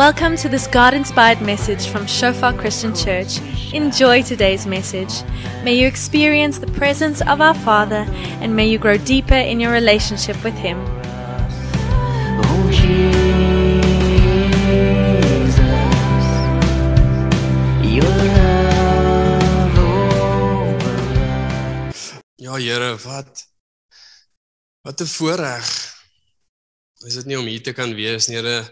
Welcome to this God inspired message from Shofar Christian Church. Enjoy today's message. May you experience the presence of our Father and may you grow deeper in your relationship with Him. Oh Jesus, your love over Ja Here, wat wat 'n voorreg. Is dit nie om hier te kan wees nie, Here?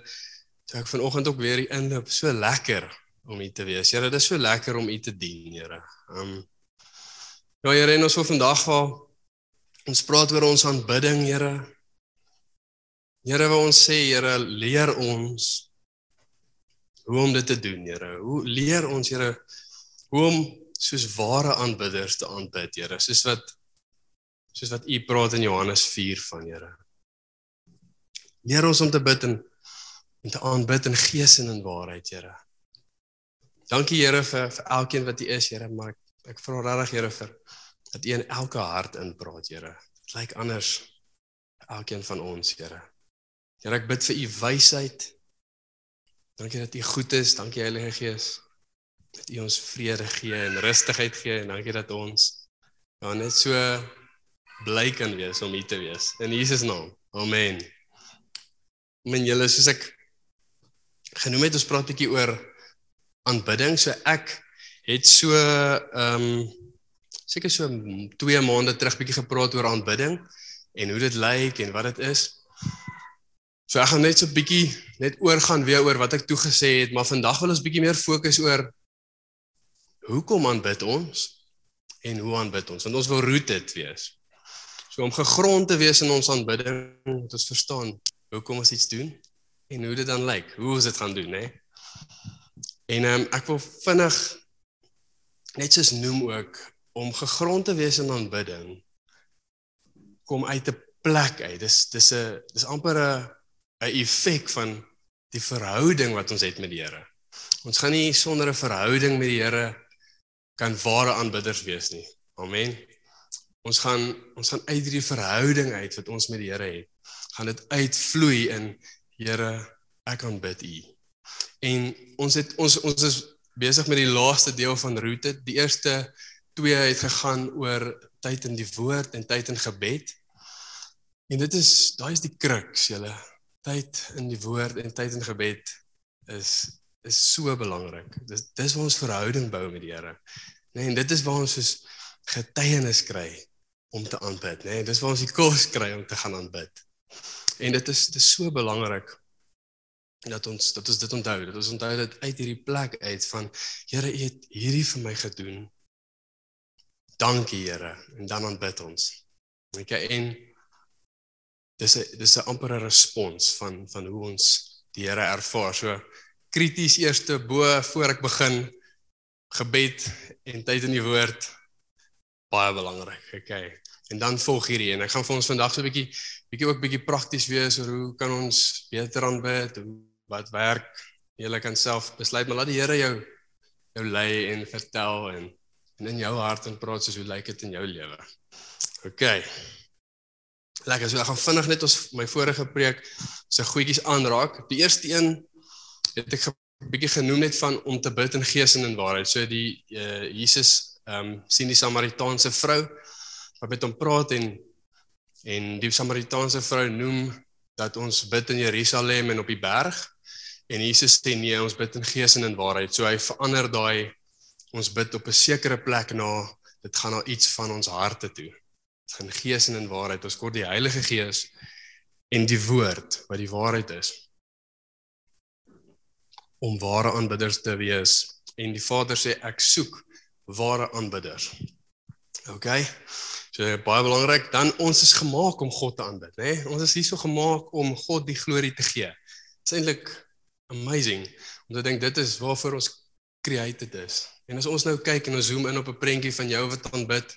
Toe ek vanoggend ook weer hier inloop, so lekker om hier te wees. Here, dit is so lekker om U te dien, Here. Um Ja Here, ons wil vandag wel ons praat oor ons aanbidding, Here. Here, wil ons sê, Here, leer ons hoe om dit te doen, Here. Hoe leer ons, Here, hoe om soos ware aanbidders te aanbid, Here, soos wat soos wat U praat in Johannes 4 van, Here. Leer ons om te bid en en te aanbid in gees en in waarheid, Here. Dankie Here vir vir elkeen wat U is, Here, maar ek, ek vra regtig Here vir dat U in elke hart inpraat, Here. Dit lyk anders elkeen van ons, Here. Here, ek bid vir U wysheid. Dankie dat U goed is, dankie Heilige Gees dat U ons vrede gee en rustigheid gee en dankie dat ons ja net so bly kan wees om hier te wees. In Jesus naam. Amen. Men julle soos ek genoem het, ons praat 'n bietjie oor aanbidding. So ek het so ehm um, seker so 2 maande terug bietjie gepraat oor aanbidding en hoe dit lyk en wat dit is. So ek gaan net so bietjie net oorgaan weer oor wat ek toe gesê het, maar vandag wil ons bietjie meer fokus oor hoekom aanbid ons en hoe aanbid ons? Want ons wil rooted wees. So om gegrond te wees in ons aanbidding, moet ons verstaan hoekom ons iets doen en hoe dit dan lyk, hoe ons dit gaan doen, hè. En ehm um, ek wil vinnig net soos noem ook om gegrond te wees in aanbidding kom uit 'n plek uit. Dis dis 'n dis amper 'n 'n effek van die verhouding wat ons het met die Here. Ons gaan nie sonder 'n verhouding met die Here kan ware aanbidders wees nie. Amen. Ons gaan ons gaan uit hierdie verhouding uit wat ons met die Here het, gaan dit uitvloei in Here, ek aanbid U. En ons het ons ons is besig met die laaste deel van roete. Die eerste twee het gegaan oor tyd in die woord en tyd in gebed. En dit is daai is die kruks, julle. Tyd in die woord en tyd in gebed is is so belangrik. Dis dis waar ons verhouding bou met die Here. Nee, en dit is waar ons soos getuienis kry om te aanbid, nê. Nee, dis waar ons die kos kry om te gaan aanbid. En dit is dit is so belangrik dat ons dat ons dit onthou, dat ons onthou dit uit hierdie plek uit van Here, U het hierdie vir my gedoen. Dankie Here, en dan aanbid ons. Okay, en dis 'n dis 'n ampere respons van van hoe ons die Here ervaar. So krities eerste bo voor ek begin gebed en tyd in die woord baie belangrik. Okay. En dan volg hierdie en ek gaan vir ons vandag so 'n bietjie bietjie ook bietjie prakties wees oor hoe kan ons beter aanbid, wat werk. Jy kan self besluit, maar laat die Here jou jou lei en vertel en en in jou hart en praat soos hoe lyk dit in jou lewe. Okay. Lekker, so ek gaan vinnig net ons my vorige preek se goedjies aanraak. Die eerste een het ek 'n bietjie genoem net van om te bid in gees en in waarheid. So die uh, Jesus ehm um, sien die Samaritaanse vrou wat met hom praat en en die Samaritaanse vrou noem dat ons bid in Jerusalem en op die berg en Jesus sê nee, ons bid in gees en in waarheid. So hy verander daai ons bid op 'n sekere plek na dit gaan na iets van ons harte toe. Dit gaan gees en in waarheid. Ons kort die Heilige Gees en die woord wat die waarheid is om ware aanbidders te wees en die Vader sê ek soek ware aanbidders. OK. So baie belangrik, dan ons is gemaak om God te aanbid, né? Nee? Ons is hierso gemaak om God die glorie te gee. Dit is eintlik amazing om te dink dit is waarvoor ons created is. En as ons nou kyk en ons zoom in op 'n prentjie van jou wat aanbid,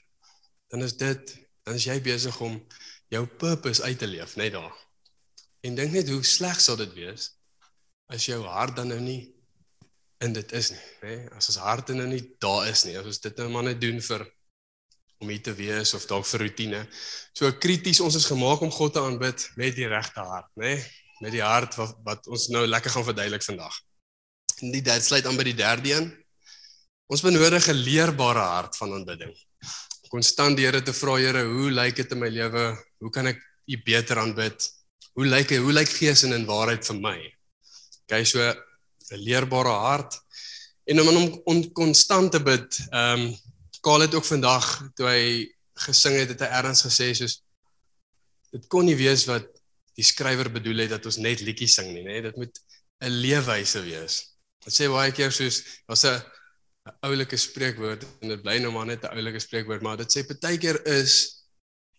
dan is dit dan is jy besig om jou purpose uit te leef, net daar. En dink net hoe sleg sal dit wees as jou hart dan nou nie in dit is nie, nê? As ons harte nou nie daar is nie, as ons dit nou maar net doen vir om hier te wees of dalk vir rotine. So krities ons is gemaak om God te aanbid met die regte hart, nê? met die hart wat, wat ons nou lekker gaan verduidelik vandag. En die derde sluit aan by die derde een. Ons benodig 'n leerbare hart van aanbidding. Konstant die Here te vra, Here, hoe lyk dit in my lewe? Hoe kan ek U beter aanbid? Hoe lyk hy? Hoe lyk gees en in waarheid vir my? Kyk so 'n leerbare hart en om hom on konstant te bid. Ehm um, Kaal het ook vandag toe hy gesing het, het hy erns gesê soos dit kon nie wees wat die skrywer bedoel het dat ons net liedjies sing nie, nê? Dit moet 'n leefwyse wees. Dit sê baie keer soos daar's 'n oulike spreekwoord en dit bly nou maar net 'n oulike spreekwoord, maar dit sê partykeer is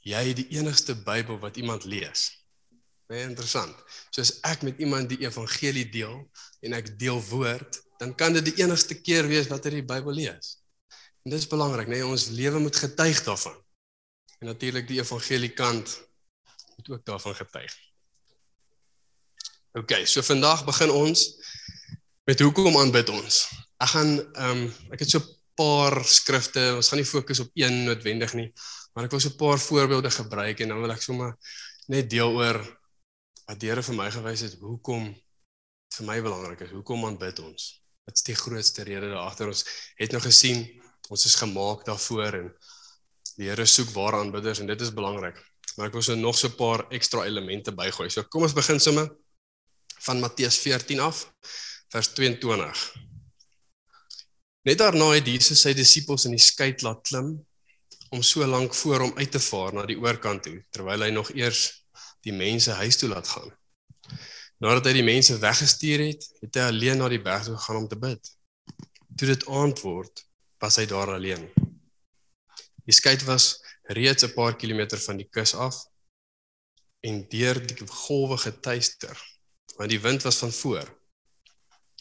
jy die enigste Bybel wat iemand lees. Baie interessant. So as ek met iemand die evangelie deel en ek deel woord, dan kan dit die enigste keer wees wat hy die Bybel lees. En dit is belangrik, né? Nee, ons lewe moet getuig daarvan. En natuurlik die evangelie kant moet ook daarvan getuig. OK, so vandag begin ons met hoekom aanbid ons. Ek gaan ehm um, ek het so 'n paar skrifte, ons gaan nie fokus op een noodwendig nie, maar ek wil so 'n paar voorbeelde gebruik en dan wil ek sommer net deel oor wat die Here vir my gewys het hoekom vir my belangrik is. Hoekom aanbid ons? Wat is die grootste rede daar agter? Ons het nou gesien ons is gemaak daarvoor en die Here soek ware aanbidders en dit is belangrik. Maar ek wil so nog so 'n paar ekstra elemente bygooi. So kom ons begin sommer van Matteus 14 af vers 22. Net daarna het Jesus sy disippels in die skei laat klim om so lank voor hom uit te vaar na die oorkant toe terwyl hy nog eers die mense huis toe laat gaan. Nadat hy die mense weggestuur het, het hy alleen na die berg toe gegaan om te bid. Toe dit aand word, was hy daar alleen. Die skei was reeds 'n paar kilometer van die kus af en deur die golwe getuister, want die wind was van voor.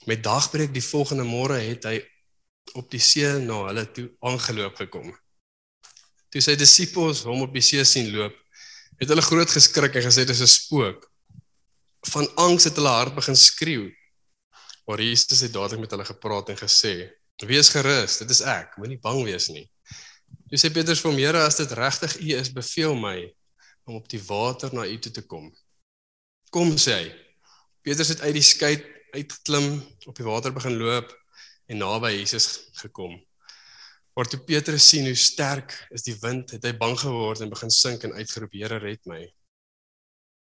Met dagbreek die volgende môre het hy op die see na hulle toe aangeloop gekom. Toe sy disippels hom op die see sien loop, het hulle groot geskrik en gesê dit is 'n spook. Van angs het hulle hart begin skreeu. Maar Jesus het dadelik met hulle gepraat en gesê: "Wees gerus, dit is ek, moenie bang wees nie." Toe sê Petrus vir hom: "Here, as dit regtig U is, beveel my om op die water na U toe te kom." "Kom," sê hy. Petrus het uit die skei uitgeklim, op die water begin loop en naby Jesus gekom. Maar toe Petrus sien hoe sterk is die wind, het hy bang geword en begin sink en uitgeroep: "Here, red my."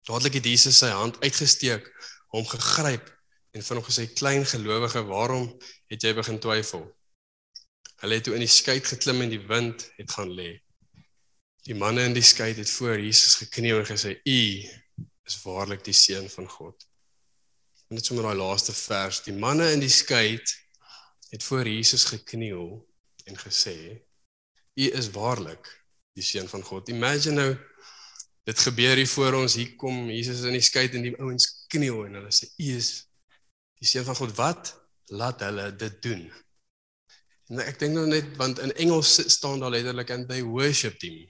Dadelik het Jesus sy hand uitgesteek, hom gegryp en van hom gesê: "Klein gelowige, waarom het jy begin twyfel?" Hulle het toe in die skei geklim en die wind het gaan lê. Die manne in die skei het voor Jesus gekniel en gesê: "U is waarlik die seun van God." En dit sommer daai laaste vers, die manne in die skei het voor Jesus gekniel en gesê: "U is waarlik die seun van God." Imagine nou dit gebeur hier voor ons, hier kom Jesus in die skei en die ouens kniel en hulle sê: "U is die seun van God." Wat laat hulle dit doen? En ek dink nou net want in Engels staan daar letterlik and they worship him.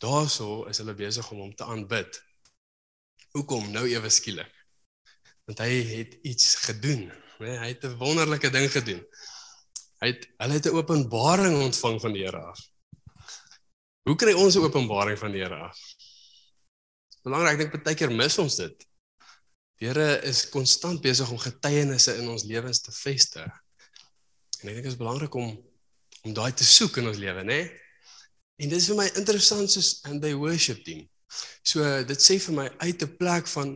Daarso is hulle besig om hom te aanbid. Hoekom nou ewe skielik? Want hy het iets gedoen né? Hy het 'n wonderlike ding gedoen. Hy het hulle het 'n openbaring ontvang van die Here af. Hoe kry ons 'n openbaring van die Here af? Belangrik, ek dink baie keer mis ons dit. Die Here is konstant besig om getuienisse in ons lewens te vestig. En ek dink dit is belangrik om om daai te soek in ons lewe, né? En dit is vir my interessant soos and they worship him. So dit sê vir my uit 'n plek van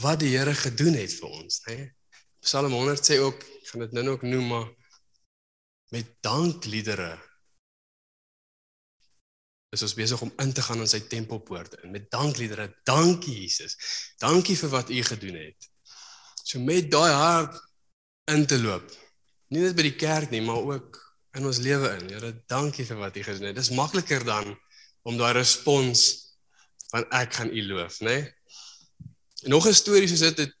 wat die Here gedoen het vir ons, né? Psalm 100 sê ook, ek gaan dit nou ook noem maar met dankliedere is ons besig om in te gaan in sy tempelpoorte en met dankliedere dankie Jesus. Dankie vir wat u gedoen het. So met daai hart in te loop. Nie net by die kerk nie, maar ook in ons lewe in. Here, dankie vir wat u gedoen het. Dis makliker dan om daai respons van ek gaan u loof, né? Nee? Nog 'n storie soos dit het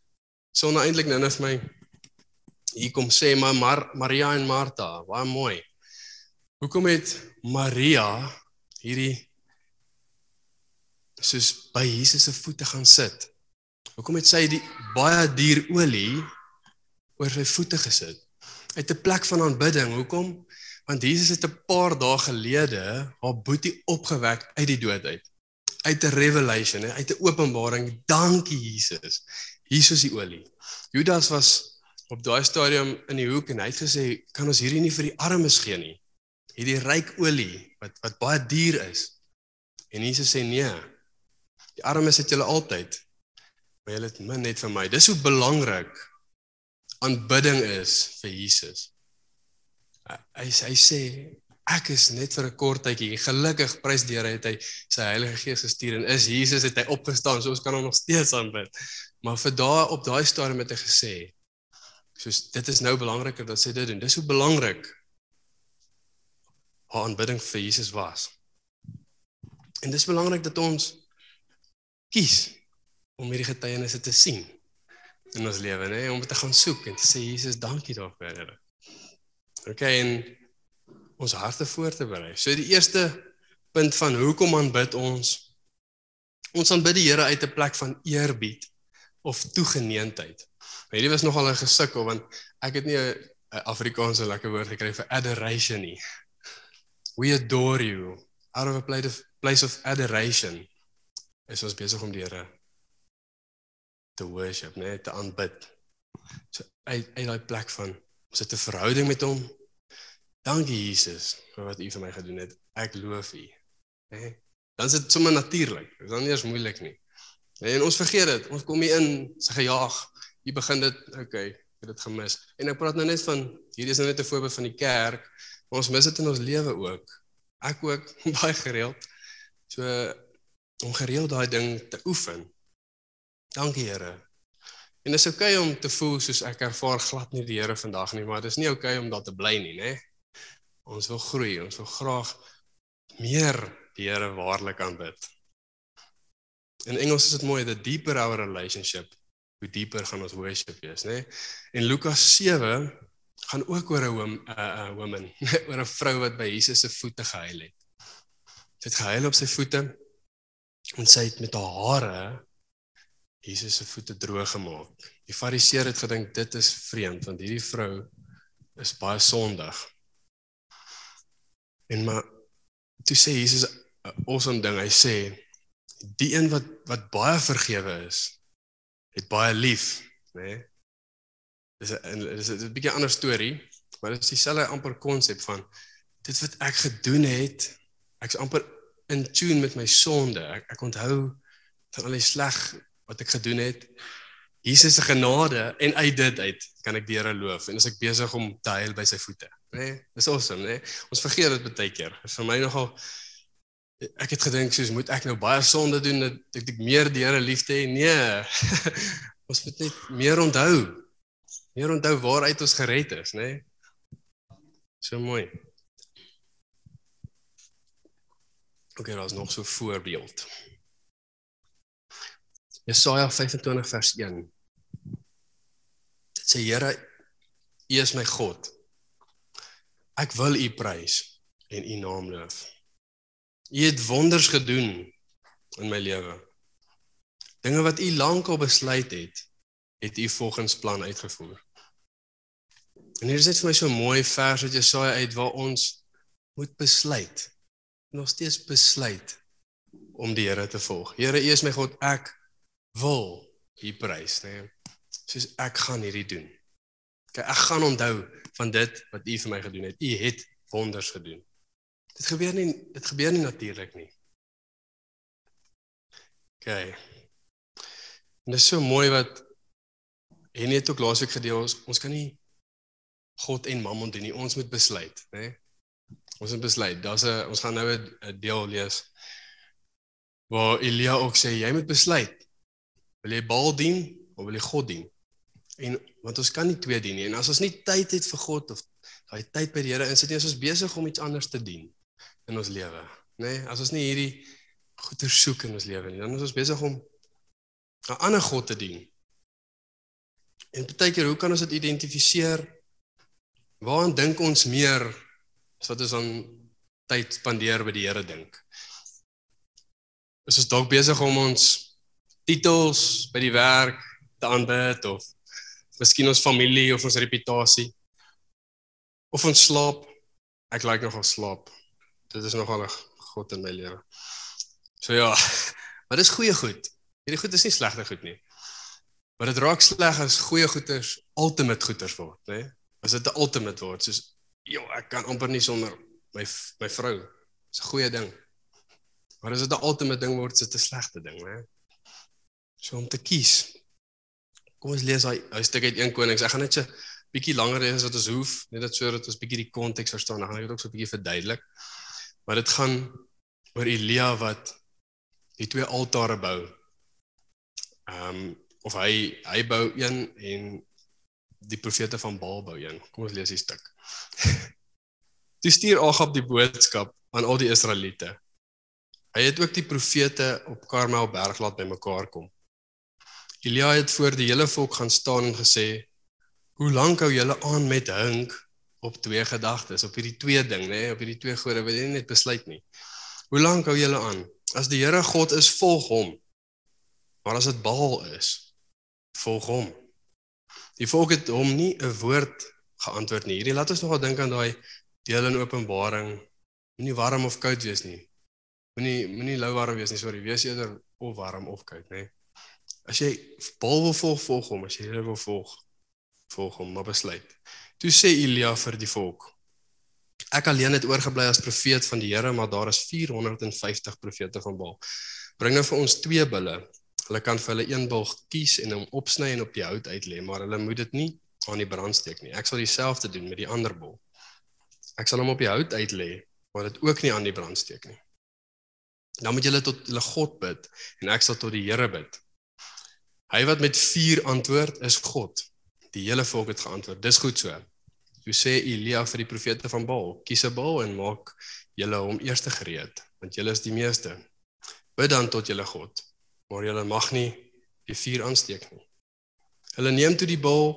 sonder eintlik nou net my hier kom sê maar Mar Maria en Martha, baie mooi. Hoekom het Maria hierdie soos by Jesus se voete gaan sit? Hoekom het sy die baie duur olie oor sy voete gesit? Uit 'n plek van aanbidding. Hoekom? Want Jesus het 'n paar dae gelede haar boetie opgewek uit die dood uit. uit 'n revelation, uit 'n openbaring. Dankie Jesus. Is die olie. Judas was op daai stadium in die hoek en hy het gesê, "Kan ons hierdie nie vir die armes gee nie? Hierdie ryk olie wat wat baie duur is." En Jesus sê, "Nee. Die armes het julle altyd, maar julle het min net vir my." Dis hoe belangrik aanbidding is vir Jesus. Hy hy sê ek is net vir 'n kort tydjie gelukkig prys die Here het hy sy Heilige Gees gestuur en is Jesus het hy opgestaan so ons kan hom nog steeds aanbid. Maar vir daai op daai stadium het hy gesê soos dit is nou belangriker dat sy dit doen. Dis hoe belangrik haar aanbidding vir Jesus was. En dis belangrik dat ons kies om hierdie getuienisse te sien in ons lewe, nê, om te gaan soek en te sê Jesus, dankie daarvoor, Here. Okay, en ons harte voor te berei. So die eerste punt van hoekom aanbid ons ons aanbid die Here uit 'n plek van eerbied of toegeneentheid. Hierdie was nogal 'n gesukkel want ek het nie 'n Afrikaanse lekker woord gekry vir adoration nie. We adore you out of a place of place of adoration. Is ons besig om die Here te worship, net te aanbid. So uit uit daai plek van ons het 'n verhouding met hom. Dankie Jesus vir wat U vir my gedoen het. Ek loof U. Hè? Dan is dit sommer natuurlik. Dit is dan eens moeilik nie. Nee, en ons vergeet dit. Ons kom hier in, se gejaag. Jy begin dit, okay, ek het dit gemis. En ek praat nou net van hierdie is nou net 'n voorbeeld van die kerk, maar ons mis dit in ons lewe ook. Ek ook baie gereeld. So om gereeld daai ding te oefen. Dankie Here. En dit is oukei okay om te voel soos ek ervaar glad nie die Here vandag nie, maar dit is nie oukei okay om daar te bly nie, né? Ons wil groei, ons wil graag meer die Here waarlik aanbid. In Engels is dit mooi, the deeper our relationship, hoe dieper gaan ons worship wees, né? En Lukas 7 gaan ook oor 'n 'n 'n woman, oor 'n vrou wat by Jesus se voete gehuil het. Sy het gehuil op sy voete en sy het met haar hare Jesus se voete droog gemaak. Die Fariseer het gedink dit is vreemd want hierdie vrou is baie sondig. En maar toe sê Jesus 'n awesome ding. Hy sê die een wat wat baie vergewe is, het baie lief, né? Nee? Dis 'n dis 'n bietjie ander storie, maar dit is dieselfde amper konsep van dit wat ek gedoen het, ek's amper in tune met my sonde. Ek ek onthou van al die sleg wat ek gedoen het. Jesus se genade en uit dit uit kan ek die Here loof en as ek besig om te huil by sy voete, né? Nee? Dis awesome, né? Nee? Ons vergeet dit baie keer. Vir my nogal ek het gedink soos moet ek nou baie sonde doen dat ek, ek meer die Here lief te hê? Nee. ons moet net meer onthou. Meer onthou waaruit ons gered is, né? So mooi. OK, daar's nog so 'n voorbeeld. Jesaja 25 vers 1. Dit sê Here, U is my God. Ek wil U prys en U naam loof. U het wonders gedoen in my lewe. Dinge wat U lankal besluit het, het U volgens plan uitgevoer. En hier is dit vir my so mooi vers wat Jesaja uit waar ons moet besluit. Nog steeds besluit om die Here te volg. Here, U is my God, ek wil U prys, nê. Nee. Soos ek gaan hierdie doen. Okay, ek gaan onthou van dit wat U vir my gedoen het. U het wonders gedoen. Dit gebeur nie dit gebeur nie natuurlik nie. OK. En dit is so mooi wat en net ook laasweek gedeel ons ons kan nie God en Mammon doen nie. Ons moet besluit, né? Nee? Ons moet besluit. Daar's 'n ons gaan nou 'n deel lees waar Elia ook sê jy moet besluit. Wil jy Baal dien of wil jy God dien? En want ons kan nie twee dien nie. En as ons nie tyd het vir God of daai tyd by die Here insit nie, is ons besig om iets anders te dien in ons lewe, nê? Nee, as ons nie hierdie goeie soek in ons lewe nie, dan is ons besig om 'n ander God te dien. En baie keer, hoe kan ons dit identifiseer? Waaraan dink ons meer as wat ons aan tyd spandeer by die Here dink? Is ons dalk besig om ons titels by die werk te aanbid of miskien ons familie of ons reputasie of ons slaap? Ek like nogal slaap. Dit is nogal 'n God in my lewe. So ja, maar dis goeie goed. Hierdie goed is nie slegte goed nie. Maar dit raak sleg as goeie goeders ultimate goeders word, né? Nee? As dit 'n ultimate word, soos ja, ek kan amper nie sonder my my vrou. Dis 'n goeie ding. Maar as dit 'n ultimate ding word, is dit 'n slegte ding, né? So om te kies. Kom ons lees daai hy stuk uit 1 Konings. Ek gaan net so bietjie langer lees as wat ons hoef, net dat sodat ons bietjie die konteks verstaan. Dan gaan ek dit ook so bietjie verduidelik. Maar dit gaan oor Elia wat die twee altare bou. Ehm um, of hy hy bou een en die profete van Baal bou een. Kom ons lees die stuk. Toe stuur Agab die boodskap aan al die Israeliete. Hy het ook die profete op Karmel berg laat bymekaar kom. Elia het voor die hele volk gaan staan en gesê: "Hoe lank hou julle aan met hink op twee gedagtes, op hierdie twee ding, nê, op hierdie twee gode wat jy net besluit nie? Hoe lank hou julle aan? As die Here God is, volg hom. Maar as dit Baal is, volg hom." Die volk het hom nie 'n woord geantwoord nie. Hierdie laat ons nogal dink aan daai deel in Openbaring. Moenie warm of koud wees nie. Moenie moenie lou warm wees nie, sorry, wees eerder of warm of koud, nê. As jy Baal wil volg, volg hom, as jy Here wil volg, volg hom, maar besluit. Toe sê Elia vir die volk: Ek alleen het oorgebly as profeet van die Here, maar daar is 450 profete van Baal. Bring nou vir ons twee bulle Hulle kan vir hulle een bil kies en hom opsny en op die hout uitlê, maar hulle moet dit nie aan die brand steek nie. Ek sal dieselfde doen met die ander bil. Ek sal hom op die hout uitlê, maar dit ook nie aan die brand steek nie. Dan moet julle tot hulle God bid en ek sal tot die Here bid. Hy wat met vuur antwoord is God. Die hele volk het geantwoord. Dis goed so. Toe sê Elia vir die profete van Baal: "Kies 'n bil en maak julle hom eers gereed, want julle is die meeste. Bid dan tot julle God." Maar julle mag nie die vuur aansteek nie. Hulle neem toe die bil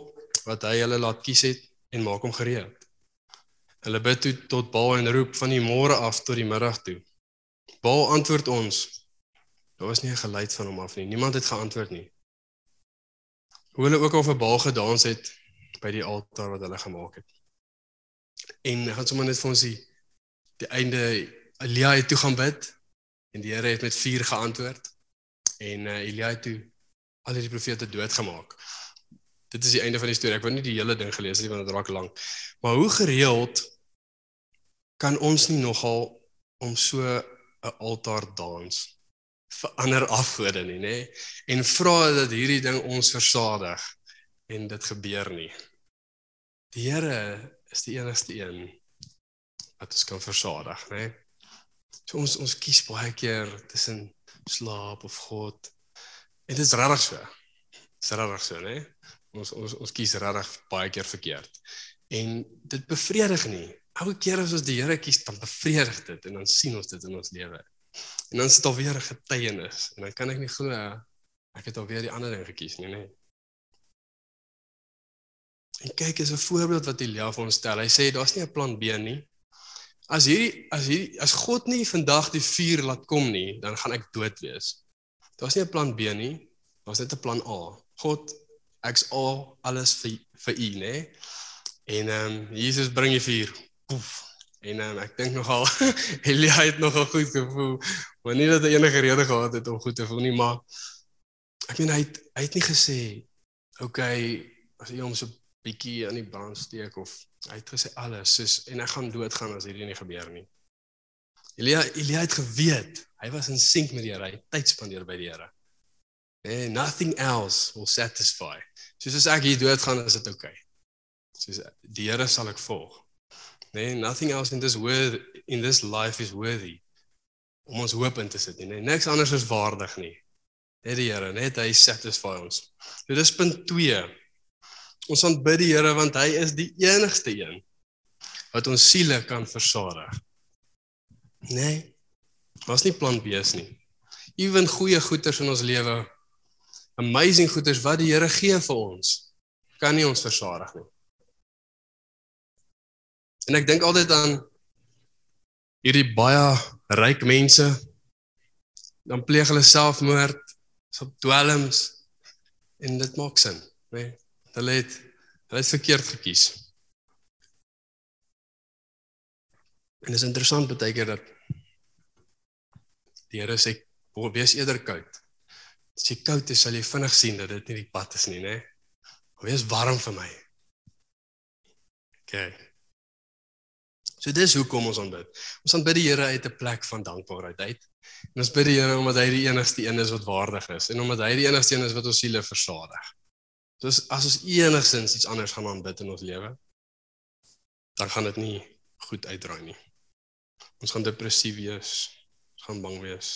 wat hy hulle laat kies het en maak hom gereed. Hulle bid toe tot Baal en roep van die môre af tot die middag toe. Baal antwoord ons. Daar was nie 'n geluid van hom af nie. Niemand het geantwoord nie. Hoe hulle ook al vir Baal gedans het by die altaar wat hulle gemaak het. En gaan sommer net vir ons die, die einde Elia het toe gaan bid en die Here het met vuur geantwoord en uh, Elia het toe al die profete doodgemaak. Dit is die einde van die storie. Ek wou nie die hele ding gelees het want dit raak lank. Maar hoe gereeld kan ons nie nogal om so 'n altaar dans vir ander afgode nie, nê? En vra dat hierdie ding ons versadig en dit gebeur nie. Die Here is die enigste een wat ons kan versadig, nê? So ons ons kies baie keer tussen slaap of God. En dit is regtig so. Dit is regtig so, né? Ons ons ons kies regtig baie keer verkeerd. En dit bevredig nie. Elke keer as ons die Here kies, dan bevredig dit en dan sien ons dit in ons lewe. En dan is dit alweer 'n getuienis en dan kan ek nie glo ek het alweer die ander ding gekies nie, né? En kyk, is 'n voorbeeld wat Elia vir ons stel. Hy sê daar's nie 'n plan B nie. As hierdie as hierdie as God nie vandag die vuur laat kom nie, dan gaan ek dood wees. Daar's nie 'n plan B nie. Daar's net 'n plan A. God, ek's al alles vir vir U, nê? En ehm um, Jesus bring die vuur. Poef. En um, ek dink nogal Elia het nogal goed gevoel. Maar nie dat hy enige rede gehad het om goed te voel nie, maar ek meen hy het, hy het nie gesê, "Oké, okay, as jy hom so bietjie aan die brand steek of hy het gesê alles soos en ek gaan doodgaan as hierdie nie gebeur nie. Elia Elia het geweet, hy was in sink met die Here, hy tyd spandeer by die Here. And nothing else will satisfy. Soos as ek hier doodgaan is dit oukei. Okay. Soos die Here sal ek volg. Nee, nothing else in this world in this life is worthy om ons hoop in te sit nie. Nee, niks anders is waardig nie. Net die Here, net hy satisfy ons. Dit is punt 2 Ons aanbid die Here want hy is die enigste een wat ons siele kan versadig. Nee. Was nie plan B nie. Ewen goeie goeders in ons lewe. Amazing goeders wat die Here gee vir ons kan nie ons versadig nie. En ek dink altyd aan hierdie baie ryk mense dan pleeg hulle selfmoord, op dwelms en dit maak sin, né? Nee. Hulle het hulle het verkeerd gekies. En dit is interessant baie keer dat die Here sê Word wees eerder koud. As jy koud is, sal jy vinnig sien dat dit nie die pad is nie, né? Wees warm vir my. OK. So dis hoekom ons aanbid. Ons aanbid die Here uit 'n plek van dankbaarheid uit. En ons bid die Here omdat hy die enigste een is wat waardig is en omdat hy die enigste een is wat ons siele versadig. So as, as ons enigsins iets anders gaan aanbid in ons lewe, dan gaan dit nie goed uitdraai nie. Ons gaan depressief wees, ons gaan bang wees.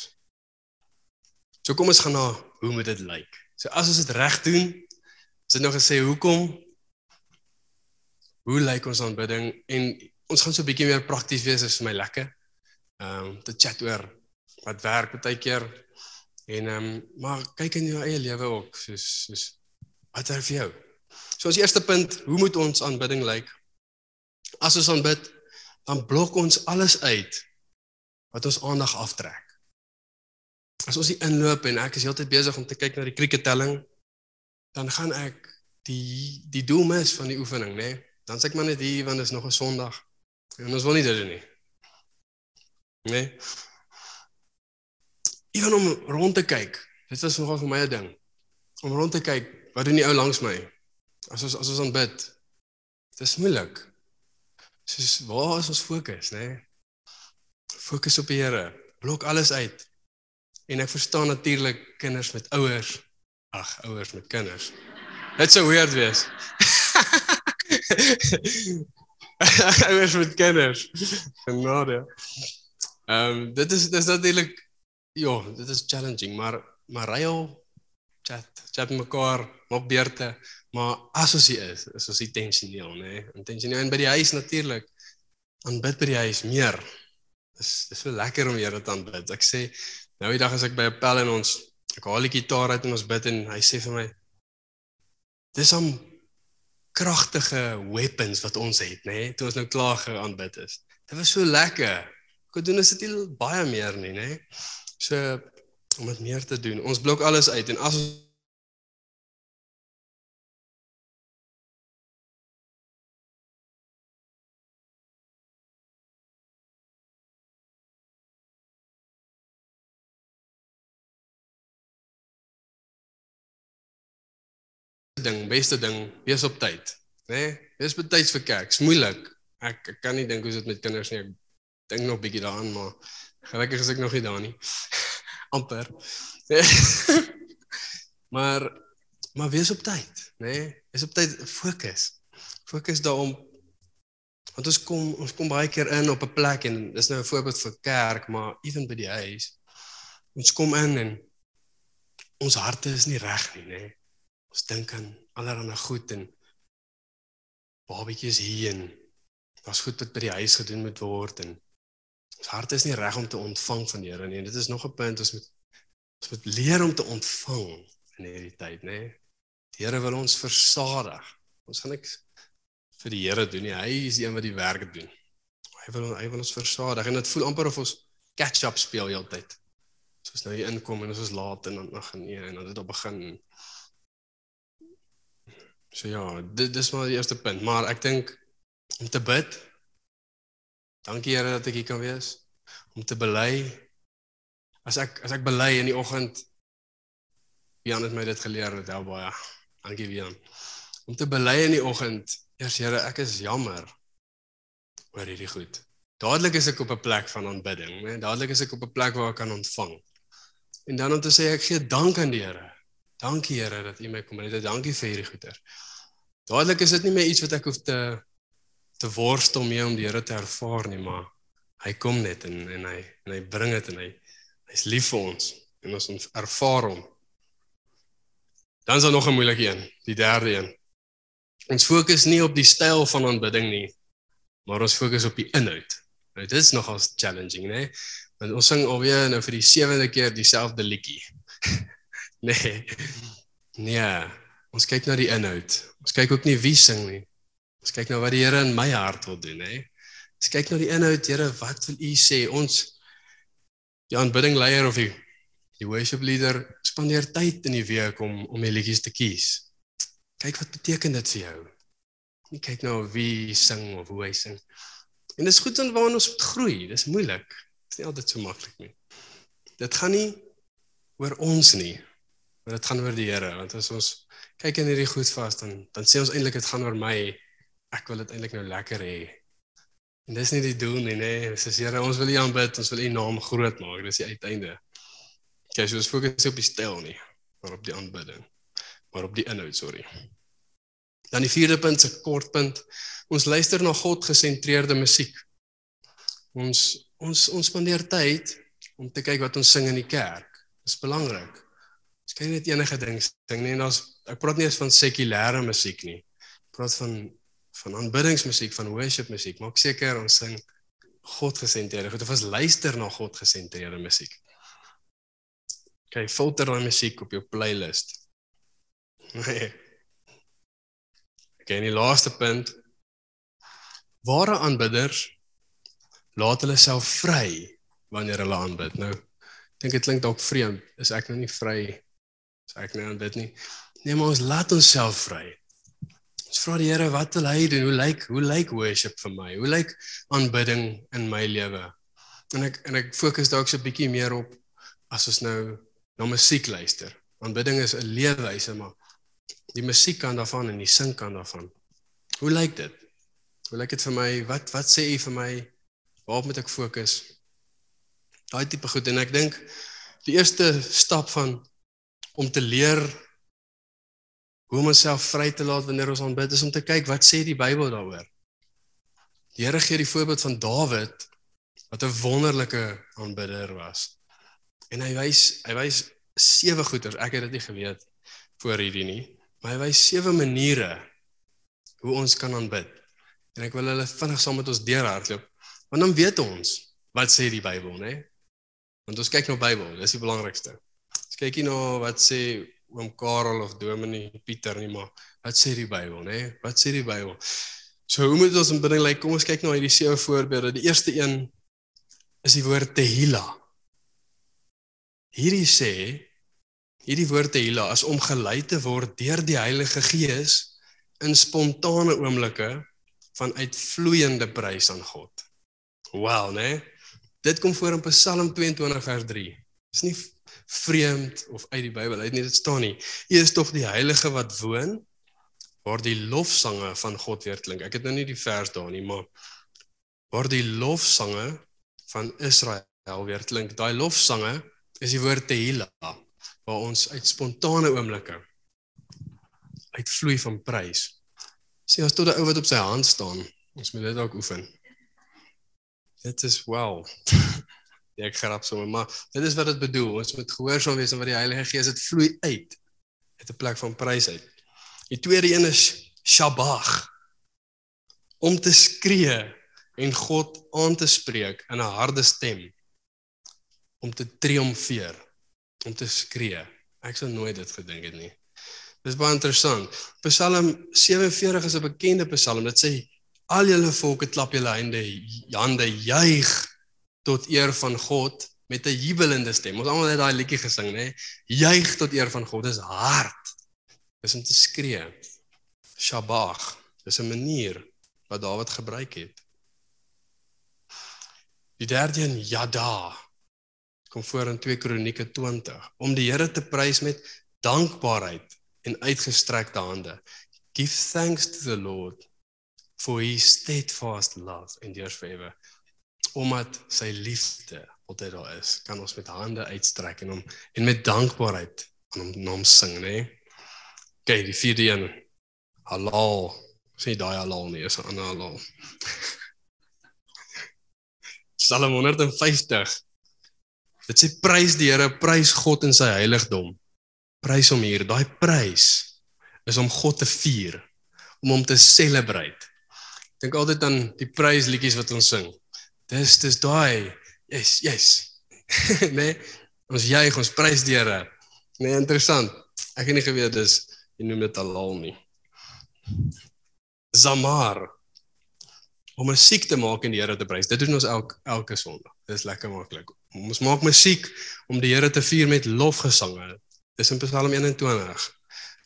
So kom ons gaan na hoe moet dit lyk? So as ons dit reg doen, is dit nou gesê hoekom hoe lyk ons aanbidding en ons gaan so 'n bietjie meer prakties wees is vir my lekker. Ehm um, te chat oor wat werk baie keer en ehm um, maar kyk in jou eie lewe ook soos soos wat werk vir jou. So as eerste punt, hoe moet ons aanbidding lyk? As ons aanbid, dan blok ons alles uit wat ons aandag aftrek. As ons hier inloop en ek is heeltyd besig om te kyk na die kriketelling, dan gaan ek die die doel mis van die oefening, né? Nee? Dan sê ek maar net hier want dit is nog 'n Sondag. En ons wil nie dit doen nie. Nee. Ewen om rond te kyk. Dit was nogal vir my 'n ding. Om rond te kyk, wat doen die ou langs my? As ons as ons aanbid. Dit is moeilik. Soos waar is ons fokus, nê? Nee? Fokus op die Here. Blok alles uit. En ek verstaan natuurlik kinders met ouers. Ag, ouers met kinders. Dit sou weird wees. ouers met kinders. Genade. Ehm um, dit is dit is natuurlik ja, dit is challenging, maar maar rail chat, chat mekaar, op beurte, maar as ons hier is, is ons intentioneel, nê? Nee? Intentioneel en by die huis natuurlik aanbid by die huis meer. Dis dis so lekker om Here te aanbid. Ek sê nou die dag as ek by 'n pel en ons ek haal die gitaar uit en ons bid en hy sê vir my dis om kragtige weapons wat ons het, nê, nee, toe ons nou klaar geaanbid is. Dit was so lekker. Ek doen dit nie baie meer nie, nê. Nee. So om dit meer te doen. Ons blok alles uit en as ding, beste ding, wees op tyd, né? Nee? Wees betyds vir kerk. Dit's moeilik. Ek, ek kan nie dink hoe dit met kinders nie. Ek dink nog bietjie daaraan, maar gelukkig is ek nog nie daar nie. amper. maar maar wees op tyd, né? Nee? Wees op tyd, fokus. Fokus daarom want ons kom ons kom baie keer in op 'n plek en dis nou 'n voorbeeld vir kerk, maar ewen by die huis. Ons kom in en ons harte is nie reg nie, né? Nee? Ons dink aan allerlei goed en babatjies hier en was goed wat by die huis gedoen moet word en ons hart is nie reg om te ontvang van die Here nie. En dit is nog 'n punt ons moet ons moet leer om te ontvang in hierdie tyd, nê? Die Here wil ons versadig. Ons gaan niks vir die Here doen nie. Hy is die een wat die werk doen. Hy wil hy wil ons versadig en dit voel amper of ons catch up speel heeltyd. Soos nou hier inkom en ons is laat en dan nog nee en dan dit op begin. So ja, dit dis maar die eerste punt, maar ek dink om te bid. Dankie Here dat ek hier kan wees om te bely. As ek as ek bely in die oggend Jan het my dit geleer dat wel baie. Dankie Jan. Om te bely in die oggend, eers Here, ek is jammer oor hierdie goed. Dadelik is ek op 'n plek van aanbidding, né? Dadelik is ek op 'n plek waar ek kan ontvang. En dan om te sê ek gee dank aan die Here Dankie Here dat U my kom red. Dankie vir hierdie goeder. Dadelik is dit nie meer iets wat ek hoef te te worstel mee om die Here te ervaar nie, maar hy kom net en en hy en hy bring dit en hy hy's lief vir ons en ons ons ervaar hom. Dan is daar nog 'n moeilike een, die derde een. Ons fokus nie op die styl van aanbidding nie, maar ons fokus op die inhoud. Nou dit is nogal challenging, né? Want ons sing alweer nou vir die sewende keer dieselfde liedjie. Nee. Nee. Ons kyk na die inhoud. Ons kyk ook nie wie sing nie. Ons kyk na wat die Here in my hart wil doen, hè. Ons kyk na die inhoud, Here, wat wil U sê? Ons die aanbidding leier of die die worship leader spandeer tyd in die week om om die liedjies te kies. Kyk wat beteken dit vir jou? Nie kyk nou wie sing of hoe hy sing. En dis goed en waar ons moet groei. Dis moeilik. Dit is nie altyd so maklik nie. Dit gaan nie oor ons nie. Maar dit gaan oor die Here, want as ons kyk in hierdie goed vas dan dan sê ons eintlik dit gaan oor my. Ek wil dit eintlik nou lekker hê. En dis nie die doel nie, nê. Nee. Dis Here, ons wil U aanbid, ons wil U naam groot maak. Dis die uiteinde. Okay, so ons fokus op die styl nie, maar op die aanbidding. Maar op die inhoud, sorry. Dan die vierde punt, 'n kort punt. Ons luister na God gesentreerde musiek. Ons ons ons spandeer tyd om te kyk wat ons sing in die kerk. Dis belangrik. Ons kan nie net enige ding sing nie. En daar's ek praat nie eens van sekulêre musiek nie. Ek praat van van aanbiddingsmusiek, van worship musiek. Maak seker ons sing God gesentreerde. Goed, of ons luister na God gesentreerde musiek. Okay, filter daai musiek op jou playlist. Nee. Okay, en die laaste punt. Ware aanbidders laat hulle self vry wanneer hulle aanbid. Nou, dink dit klink dalk vreemd. Is ek nou nie vry? Is ek nou aanbid nie? Nee, maar ons laat onsself vry. Ons vra die Here wat wil hy doen? Hoe lyk hoe lyk worship vir my? Hoe lyk aanbidding in my lewe? En ek en ek fokus dalk so 'n bietjie meer op as ons nou na musiek luister. Aanbidding is 'n leefwyse, maar die musiek kan daarvan en die sing kan daarvan. Hoe lyk dit? Hoe lyk dit vir my? Wat wat sê u vir my? Waarop moet ek fokus? Daai tipe goed en ek dink die eerste stap van om te leer hoe om onsself vry te laat wanneer ons aanbid is om te kyk wat sê die Bybel daaroor. Die Here gee die voorbeeld van Dawid wat 'n wonderlike aanbidder was. En hy wys hy wys sewe goeters. Ek het dit nie geweet voor hierdie nie, maar hy wys sewe maniere hoe ons kan aanbid. En ek wil hulle vinnig saam met ons deurhardloop. Want dan weet ons wat sê die Bybel, né? Want ons kyk na Bybel, dis die belangrikste. Ons kyk nie na wat sê oom Karel of Dominee Pieter nie, maar wat sê die Bybel, né? Wat sê die Bybel? So hoe moet ons aanbidding lyk? Kom ons kyk na hierdie sewe voorbeelde. Die eerste een is die woord tehila. Hierdie sê hierdie woord tehila as om gelei te word deur die Heilige Gees in spontane oomblikke van uitvloeiende prys aan God. Wow, né? Nee? Dit kom voor in Psalm 22 vers 3. Dis nie vreemd of uit die Bybel uit nie, dit staan nie. U is tog die heilige wat woon waar die lofsange van God weer klink. Ek het nou nie die vers daar nie, maar waar die lofsange van Israel weer klink. Daai lofsange is die woord Tehillah waar ons uit spontane oomblikke uitvloei van prys. Sien as tot 'n ou wat op sy hand staan. Ons moet dit ook oefen. Dit is wel. Ja, ek grap sommer, maar dit is wat dit bedoel. Ons moet gehoorsaam wees aan wat die Heilige Gees dit vloei uit uit 'n plek van prys uit. Die tweede een is Shabach. Om te skree en God aan te spreek in 'n harde stem. Om te triomfeer, om te skree. Ek sou nooit dit gedink het nie. Dis baie interessant. Psalm 47 is 'n bekende Psalm. Dit sê al julle volke klap julle hande hande juig tot eer van God met 'n jubelende stem. Ons almal het daai liedjie gesing, nê? Juig tot eer van God. Dis hard. Dis om te skree. Shabach. Dis 'n manier wat Dawid gebruik het. Die derde een Yada kom voor in 2 Kronieke 20 om die Here te prys met dankbaarheid en uitgestrekte hande. Give thanks to the Lord for his steadfast love endures forever. Omdat sy liefde altyd daar is, kan ons met hande uitstrek en hom en met dankbaarheid aan hom naam sing, nê? OK, die vierde een. Halal. Sê daai halal nie, is 'n ander halal. Psalm 150. Dit sê prys die Here, prys God in sy heiligdom. Prys hom hier. Daai prys is om God te vier, om hom te celebrate dink altyd aan die prysliedjies wat ons sing. Dis dis daai. Yes, yes. nee, ons juig, ons prys die Here. Nee, interessant. Ek het nie geweet dis jy noem dit halal nie. Zamar. Om musiek te maak en die Here te prys. Dit doen ons elke elke Sondag. Dis lekker maklik. Ons maak musiek om die Here te vier met lofgesange. Dis in Psalm 21.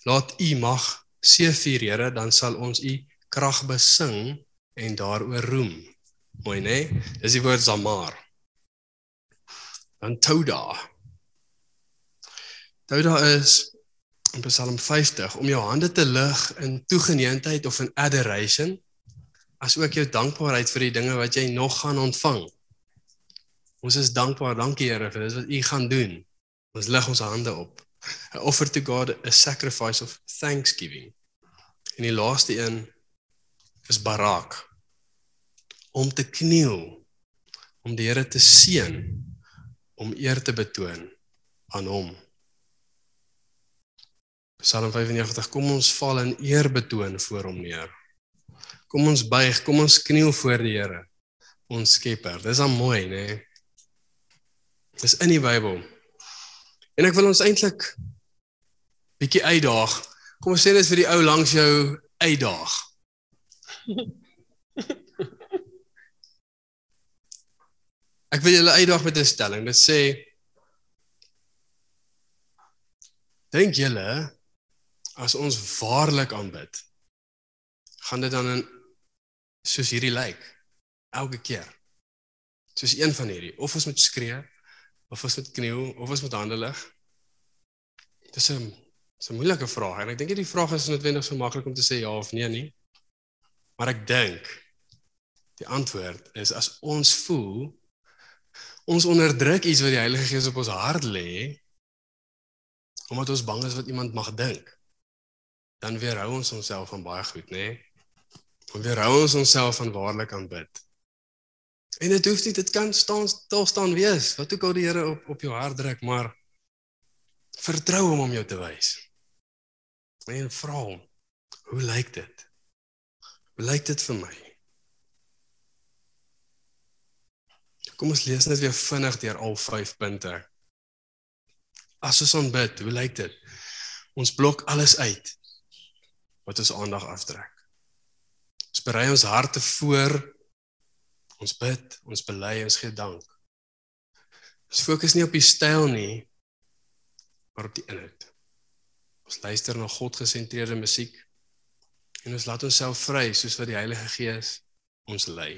Laat U mag seëvier, Here, dan sal ons U krag besing en daaroor roem. Mooi nê? Nee? Dis die woord zamar. Dan toda. Daar is in Psalm 50 om jou hande te lig in toegeneentheid of in adoration asook jou dankbaarheid vir die dinge wat jy nog gaan ontvang. Ons is dankbaar, dankie Here vir dit wat U gaan doen. Ons lig ons hande op. I offer to God a sacrifice of thanksgiving. En die laaste een is barak. Om te kniel, om die Here te seën, om eer te betoon aan hom. Psalm 95 kom ons val in eer betoon voor hom neer. Kom ons buig, kom ons kniel voor die Here, ons Skepper. Dis al mooi, né? Nee? Dis in die Bybel. En ek wil ons eintlik bietjie uitdaag. Kom ons sê dit vir die ou langs jou uitdaag. Ek wil julle uitdaag met 'n stelling. Dit sê Dink julle as ons waarlik aanbid, gaan dit dan in soos hierdie lyk elke keer. Soos een van hierdie of ons moet skree of ons moet kniel of ons moet hande lig. Dis 'n dis 'n moeilike vraag en ek dink hierdie vraag is noodwendig so maklik om te sê ja of nee nie. Maar ek dink die antwoord is as ons voel ons onderdruk iets wat die Heilige Gees op ons hart lê omdat ons bang is wat iemand mag dink. Dan weerhou ons onsself van baie goed nê? Nee? dan weerhou ons onsself van waarlik aanbid en dit hoef nie dit kan staan stil staan wees wat ook al die Here op op jou hart druk maar vertrou hom om jou te wys. En vra hom hoe lyk dit? Hoe lyk dit vir my Kom ons lees net weer vinnig deur al 5 punte. As ons aanbid, hoe lyk dit? Ons blok alles uit wat ons aandag aftrek. Ons berei ons harte voor. Ons bid, ons bely, ons gee dank. Ons fokus nie op die styl nie, maar op die inhoud. Ons luister na God-gesentreerde musiek en ons laat onsself vry soos wat die Heilige Gees ons lei.